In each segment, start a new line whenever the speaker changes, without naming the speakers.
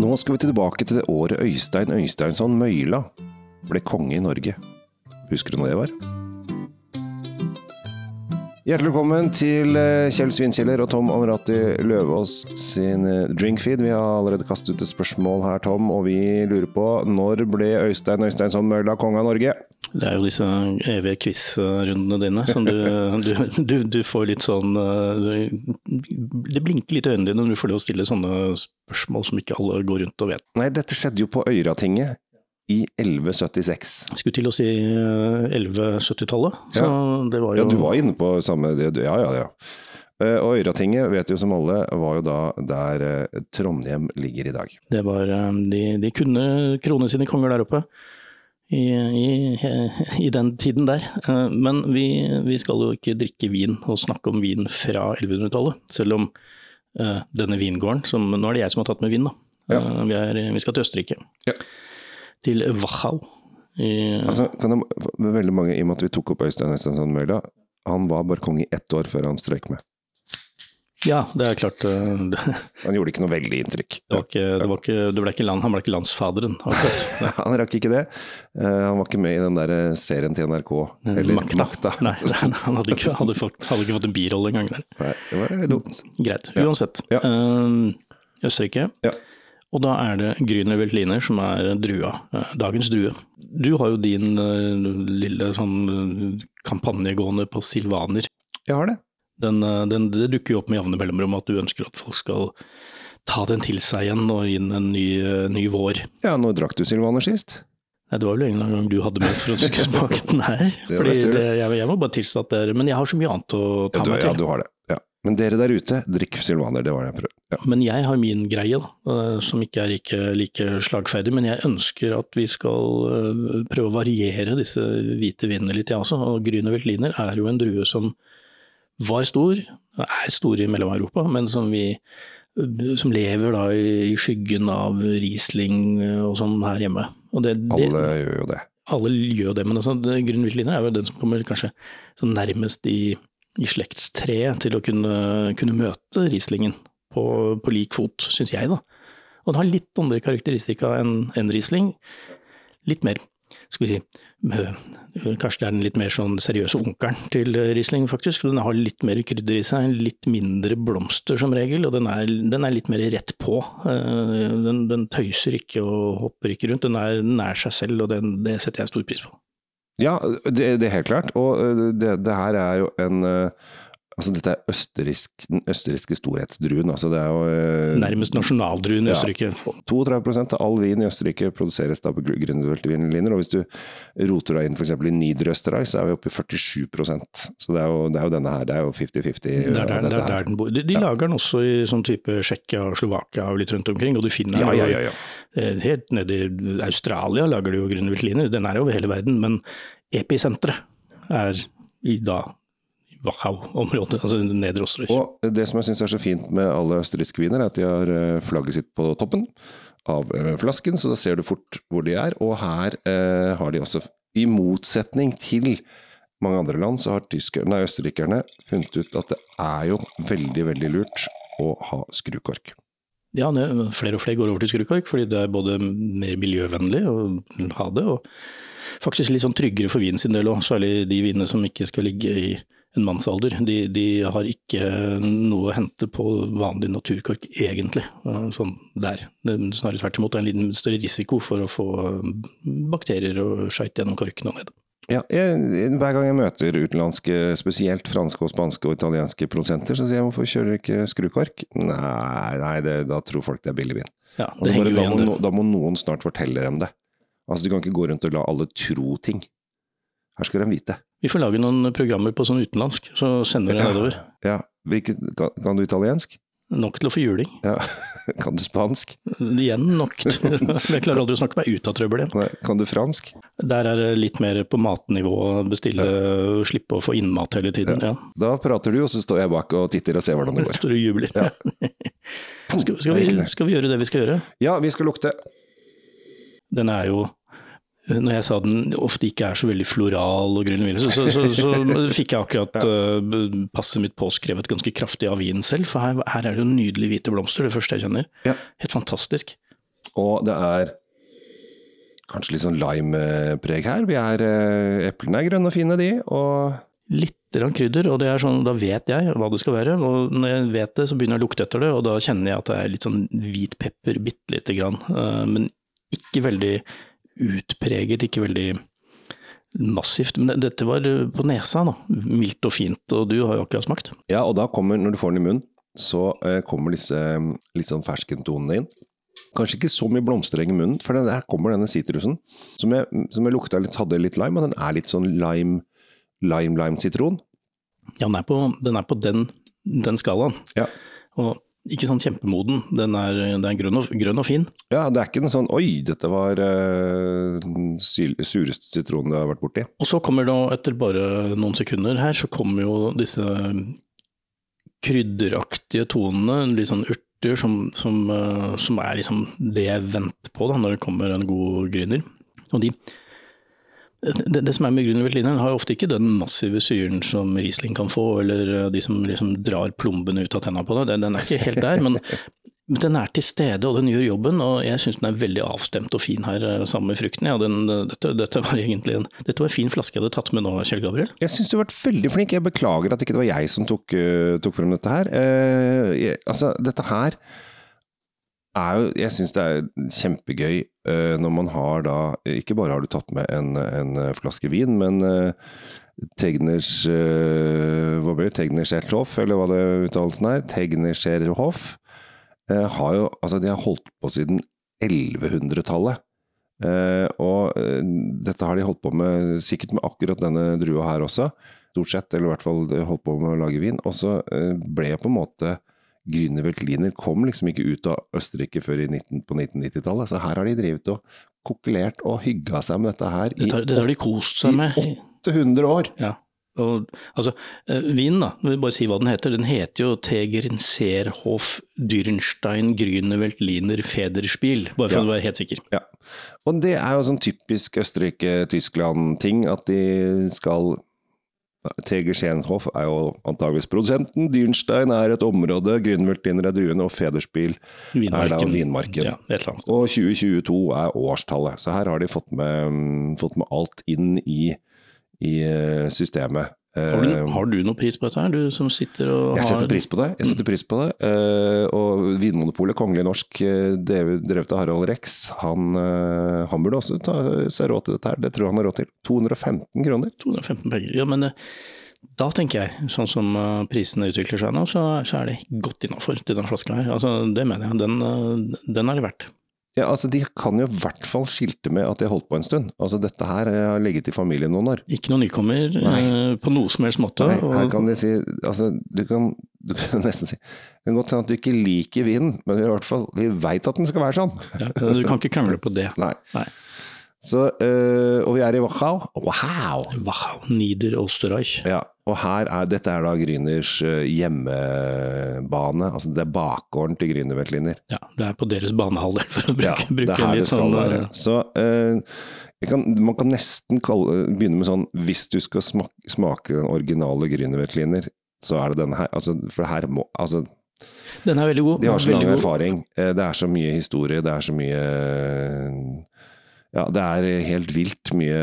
Nå skal vi tilbake til det året Øystein Øysteinsson Møyla ble konge i Norge. Husker du når det var? Hjertelig velkommen til eh, Kjell Svinkjeller og Tom Amrati Løvaas sin eh, drinkfeed. Vi har allerede kastet ut et spørsmål her, Tom, og vi lurer på når ble Øystein Øysteinsson Mølla konge av Norge?
Det er jo disse evige quiz-rundene dine som du, du, du, du, får litt sånn eh, Det blinker litt i øynene dine når du får lov å stille sånne spørsmål som ikke alle går rundt og vet.
Nei, dette skjedde jo på Øyratinget i 1176.
Jeg skulle til å si 1170-tallet.
Ja.
jo
Ja, du var inne på samme det, Ja, ja, ja. Eh, Og Øyratinget, vet jo som alle, var jo da der eh, Trondheim ligger i dag.
det var, eh, de, de kunne krone sine konger der oppe. I, i, I den tiden der. Eh, Men vi, vi skal jo ikke drikke vin og snakke om vin fra 1100-tallet. Selv om eh, denne vingården som Nå er det jeg som har tatt med vin, da.
Ja.
Eh, vi, er, vi skal til Østerrike.
Ja.
Til Wachau.
Altså, kan jeg, veldig mange, I og med at vi tok opp Øystein Øysteinsson Møyla, han var bare konge i ett år før han strøk med.
ja, det er klart. eh, Det,
Han gjorde ikke noe veldig inntrykk.
det var ikke, det var ikke, det ble ikke land, han ble ikke landsfaderen.
Han rakk ikke det. Eh, Han var ikke med i den der eh, serien til NRK. Eller Makta.
Nei, han hadde ikke, hadde, fått, hadde ikke fått en birolle engang der.
Nei, det var dumt.
Greit. Uansett.
Ja.
Ja. Østerrike.
Ja.
Og da er det Grüner Veltliner som er drua. eh, dagens drue. Du har jo din eh, lille sånn kampanjegående på silvaner.
Jeg har det.
Den, eh, den, det dukker jo opp med jevne mellomrom at du ønsker at folk skal ta den til seg igjen og inn en ny, eh, ny vår.
Ja, når drakk du Silvaner sist?
Nei, Det var vel en gang du hadde med for å smake den her. Fordi
det,
jeg, jeg må bare tilstå at det er Men jeg har så mye annet å ta
Ja, du,
meg
ja, du har det. Ja. Men dere der ute, drikk Silvaner. Det var det jeg prøvde. Ja.
Men jeg har min greie, da, eh, som ikke er like, like slagferdig. Men jeg ønsker at vi skal eh, prøve å variere disse hvite vinene litt, jeg også. Og Grüner Veltliner er jo en drue som var stor, er stor i Mellom-Europa, men som vi som lever da i, skyggen av Riesling eh, og sånn her hjemme. Det, det,
Alle gjør jo det.
alle gjør det, men altså, det- Grüner er jo den som kommer kanskje sånn nærmest i, i slektstreet til å kunne, kunne møte Rieslingen på, på lik fot, syns jeg, da. Og den har litt andre karakteristika enn en Riesling. Litt mer, skal vi si, øh, kanskje det er den litt mer sånn seriøse onkelen til Riesling, faktisk. Den har litt mer krydder i seg, litt mindre blomster som regel, og den er, den er litt mer rett på. Eh, Den, den tøyser ikke og hopper ikke rundt, den er nær seg selv, og den, det setter jeg stor pris på.
Ja, det, det er helt klart. Og øh, det, det her er jo en øh, Altså, dette er østerriksk, den østerrikske storhetsdruen. Altså, det er jo øh,
Nærmest nasjonaldruen i
Ja.
Østerrike.
32% av all vin i Østerrike produseres da på Grünerveltliner, og hvis du roter deg inn f.eks. i Niederösterreich, så er vi oppe i 47% Så det er jo, det er jo denne her, det er jo 50-50.
Det er der, det er der den bor. De, de lager den også i sånn type Tsjekkia og Slovakia og litt rundt omkring, og du finner
Ja,
den
ja, ja, ja.
eh, Helt nede i Australia lager de jo Grüner Veltliner, den er jo over hele verden, men episenteret er i da Wachau-området, altså nedre Østerøy.
Og det som jeg syns er så fint med alle østerrikske viner, er at de har øh, flagget sitt på toppen av øh, flasken, så da ser du fort hvor de er. Og her eh, har de også, i motsetning til mange andre land, så har tyskerne, nei, østerrikerne funnet ut at det er jo veldig, veldig lurt å ha skrukork.
Ja, flere og flere går over til skrukork, fordi det er både mer miljøvennlig å ha det, og faktisk litt sånn tryggere for vinen sin del òg, særlig de vinene som ikke skal ligge i en mannsalder. De, de har ikke noe å hente på vanlig naturkork, egentlig. Sånn der. Er Snarere tvert imot, det er en liten større risiko for å få bakterier og skøyt gjennom korken og ned.
Ja, jeg, hver gang jeg møter utenlandske, spesielt franske og spanske og italienske produsenter, så sier jeg hvorfor kjører dere ikke skrukork? Nei, nei det, da tror folk det er billig vin.
Ja, det
bare, da, må, da må noen snart fortelle dem det. Altså Du kan ikke gå rundt og la alle tro ting. Her skal de vite.
Vi får lage noen programmer på sånn utenlandsk, så sender vi det nedover.
Ja, Hvilket, kan, du italiensk?
Nok til å få juling.
Ja. Kan du spansk?
Igjen nok. til- Jeg klarer aldri å snakke meg ut av trøbbel igjen.
Kan du fransk?
Der er det litt mer på matnivå, bestille, slippe å få innmat hele tiden. Ja.
Da prater du, og så står jeg bak og titter og ser hvordan det går.
Står og jubler.
Ja.
Skal, skal, vi, skal vi gjøre det vi skal gjøre?
Ja, vi skal lukte.
Den er jo når jeg sa den ofte ikke er så veldig floral og grønn vin, så, så, så, så fikk jeg akkurat uh, passet mitt påskrevet ganske kraftig av vinen selv. For her, her er det jo nydelige hvite blomster, det første jeg kjenner.
Ja.
Helt fantastisk.
Og det er kanskje litt sånn lime-preg her. Vi er, uh, eplene er grønne og fine, de. Og
Litt krydder, og det er sånn, da vet jeg hva det skal være. Og når jeg vet det, så begynner jeg å lukte etter det, og da kjenner jeg at det er litt sånn hvit pepper, bitte lite grann. Uh, Men ikke veldig utpreget, ikke veldig massivt. Men dette var på nesa, da. Mildt og fint, og du har jo akkurat smakt.
ja, og da kommer, når du får den i munnen, så eh, kommer disse mm, litt sånn ferskentonene inn. Kanskje ikke så mye blomstereng i munnen, for her kommer denne sitrusen. Som jeg, som jeg lukta litt, hadde litt lime, og den er litt sånn lime, lime, lime sitron.
Ja, den er på den, er på den, den skalaen.
Ja.
Og ikke sånn kjempemoden, den er, den er grønn, og, grønn og fin.
Ja, det er ikke noe sånn oi, dette var uh, sureste sitronen jeg har vært borti.
Og så kommer det, etter bare noen sekunder her, så kommer jo disse krydderaktige tonene, litt sånn urter, som, som, uh, som er liksom det jeg venter på da, når det kommer en god grüner. Og de, det, det som er med gründerveltliner, har ofte ikke den massive syren som Riesling kan få, eller de som liksom drar plombene ut av tenna på det. Den, er ikke helt der, men den er til stede og den gjør jobben, og jeg syns den er veldig avstemt og fin her eh, sammen med frukten. Ja, den, dette, dette, var egentlig en, dette var en fin flaske jeg hadde tatt med nå, Kjell Gabriel.
Jeg syns du har vært veldig flink. Jeg beklager at ikke det var jeg som tok, uh, tok frem dette her. Jeg, altså, dette her er jo Jeg syns det er kjempegøy uh, når man har da Ikke bare har du tatt med en, en flaske vin, men Tegners Hva blir det? Tegnerscherthoff, eller hva det uttalelsen er? Tegnerscherhoff. har jo Altså, de har holdt på siden 1100-tallet. Uh, og dette har de holdt på med sikkert med akkurat denne drua her også, stort sett, eller i hvert fall holdt på med å lage vin. Og så ble på en måte Grünerveltliner kom liksom ikke ut av Østerrike før 19, på 1990-tallet. Så her har de drevet og kokkelert og hygga seg med dette her i,
Dette, dette har de kost seg med.
i 800 år.
Ja. Og, altså, eh, vinen, da, vi bare si hva den heter. Den heter jo Tegernseerhof Dürnstein Grünerveltliner Federspiel, bare for
Ja.
å være helt sikker.
Ja. Og det er jo sånn typisk Østerrike-Tyskland-ting at de skal Teger Schenhoff er jo antageligvis produsenten. Dürnstein er et område. Grünerveltliner er druene, og Federspiel er da vinmarken.
Ja.
Og 2022 er årstallet. Så her har de fått med, fått med alt inn i, i eh, systemet.
Har du,
Eh,
har du noe pris på dette her, du som sitter og
jeg
har
setter pris på det. jeg setter pris på det. Eh, og Vinmonopolet, Kongelig Norsk, eh, drevet av Harald Rex, han, han burde også ta seg råd til dette her. Det tror jeg han har råd til. 215 kroner.
215 penger. Ja, men da tenker jeg, sånn som prisene utvikler seg nå, så, så er det godt innafor til den flaska her. Altså, det mener jeg. Den, den er det verdt.
Ja, altså De kan jo i hvert fall skilte med at de har holdt på en stund. Altså Dette her eh, har ligget i familien noen år.
Ikke noen nykommer eh, på noe som helst måte.
Nei, her kan de si altså, du, kan, du kan nesten si Det kan godt hende at du ikke liker vinen, men i hvert fall, vi veit at den skal være sånn.
ja, du kan ikke krangle på det.
Nei.
Nei.
Så, øh, og vi er i Wachau. Wow!
Wow, Nieder Osterreich.
Ja, og her er, dette er da Grüners eh, hjemmebane. Altså det er bakgården til Grünerveltliner.
Ja, det er på deres banehalvdel, for å bruke,
Ja,
bruke
det
litt
skal
sånn
være.
eh,
Så uh, kan, man kan nesten kalle, begynne med sånn Hvis du skal smake, smake den originale Grünerveltliner, så er det denne her. Altså, for her må Altså,
Den er veldig god.
de har så lang erfaring. Det er så mye historie, det er så mye Ja, det er helt vilt mye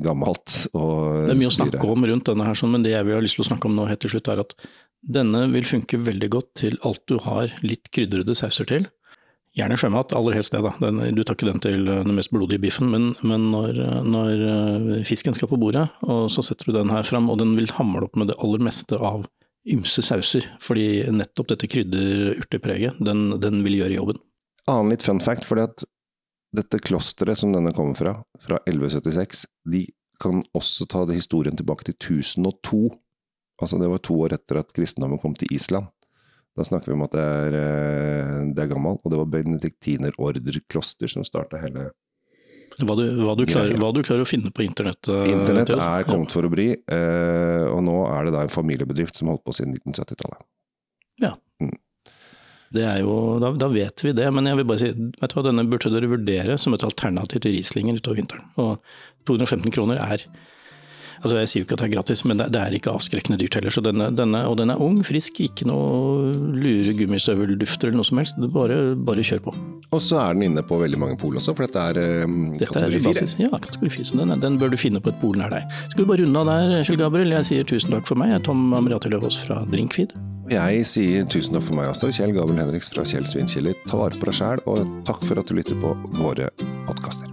gammelt å
Det er mye å snakke om rundt denne her, sånn, men det jeg vil ha lyst til å snakke om nå helt til slutt, er at denne vil funke veldig godt til alt du har litt krydrede sauser til. Gjerne sjømat, aller helst det, da. Den, du tar ikke den til eh, den mest blodige biffen, men, men når, når eh, fisken skal på bordet, og så setter du den her fram, og den vil hamle opp med det aller meste av ymse sauser, fordi nettopp dette krydder-urtepreget, den, den vil gjøre jobben.
Annen litt fun fact, fordi at dette klosteret som denne kommer fra, fra 1176, de kan også ta det historien tilbake til 1002. Altså det var to år etter at kristendommen kom til Island. Da snakker vi om at det er, eh, det er gammelt, og det var benediktinerorderkloster som starta hele
Hva du, hva, du klarer, hva du klarer å finne på internett. eh,
Internett er kommet for å bli, eh, og nå er det da en familiebedrift som holdt på siden 1970-tallet.
Ja. er jo, da, da vet vi det, men jeg vil bare si, vet du hva, denne burde dere vurdere som et alternativ til Rieslingen utover vinteren. Og 215 kroner er Altså, Jeg sier jo ikke at det er gratis, men det, er ikke avskrekkende dyrt heller. Så denne, denne, og den er ung, frisk, ikke noe lure gummistøveldufter eller noe som helst. Bare, bare kjør på.
Og så er den inne på veldig mange pol også, for dette er um,
Dette
kategori fire.
basis. Ja, kategori 4. Så den, den bør du finne på et pol nær deg. Skal vi bare runde av der, Kjell Gabriel? Jeg sier tusen takk for meg. Jeg er Tom Amriati Løvaas fra Drinkfeed.
Jeg sier tusen takk for meg også, Kjell Gabriel Henriks fra Kjell Svinkjeller. Ta vare på deg sjæl, og takk for at du lytter på våre podkaster.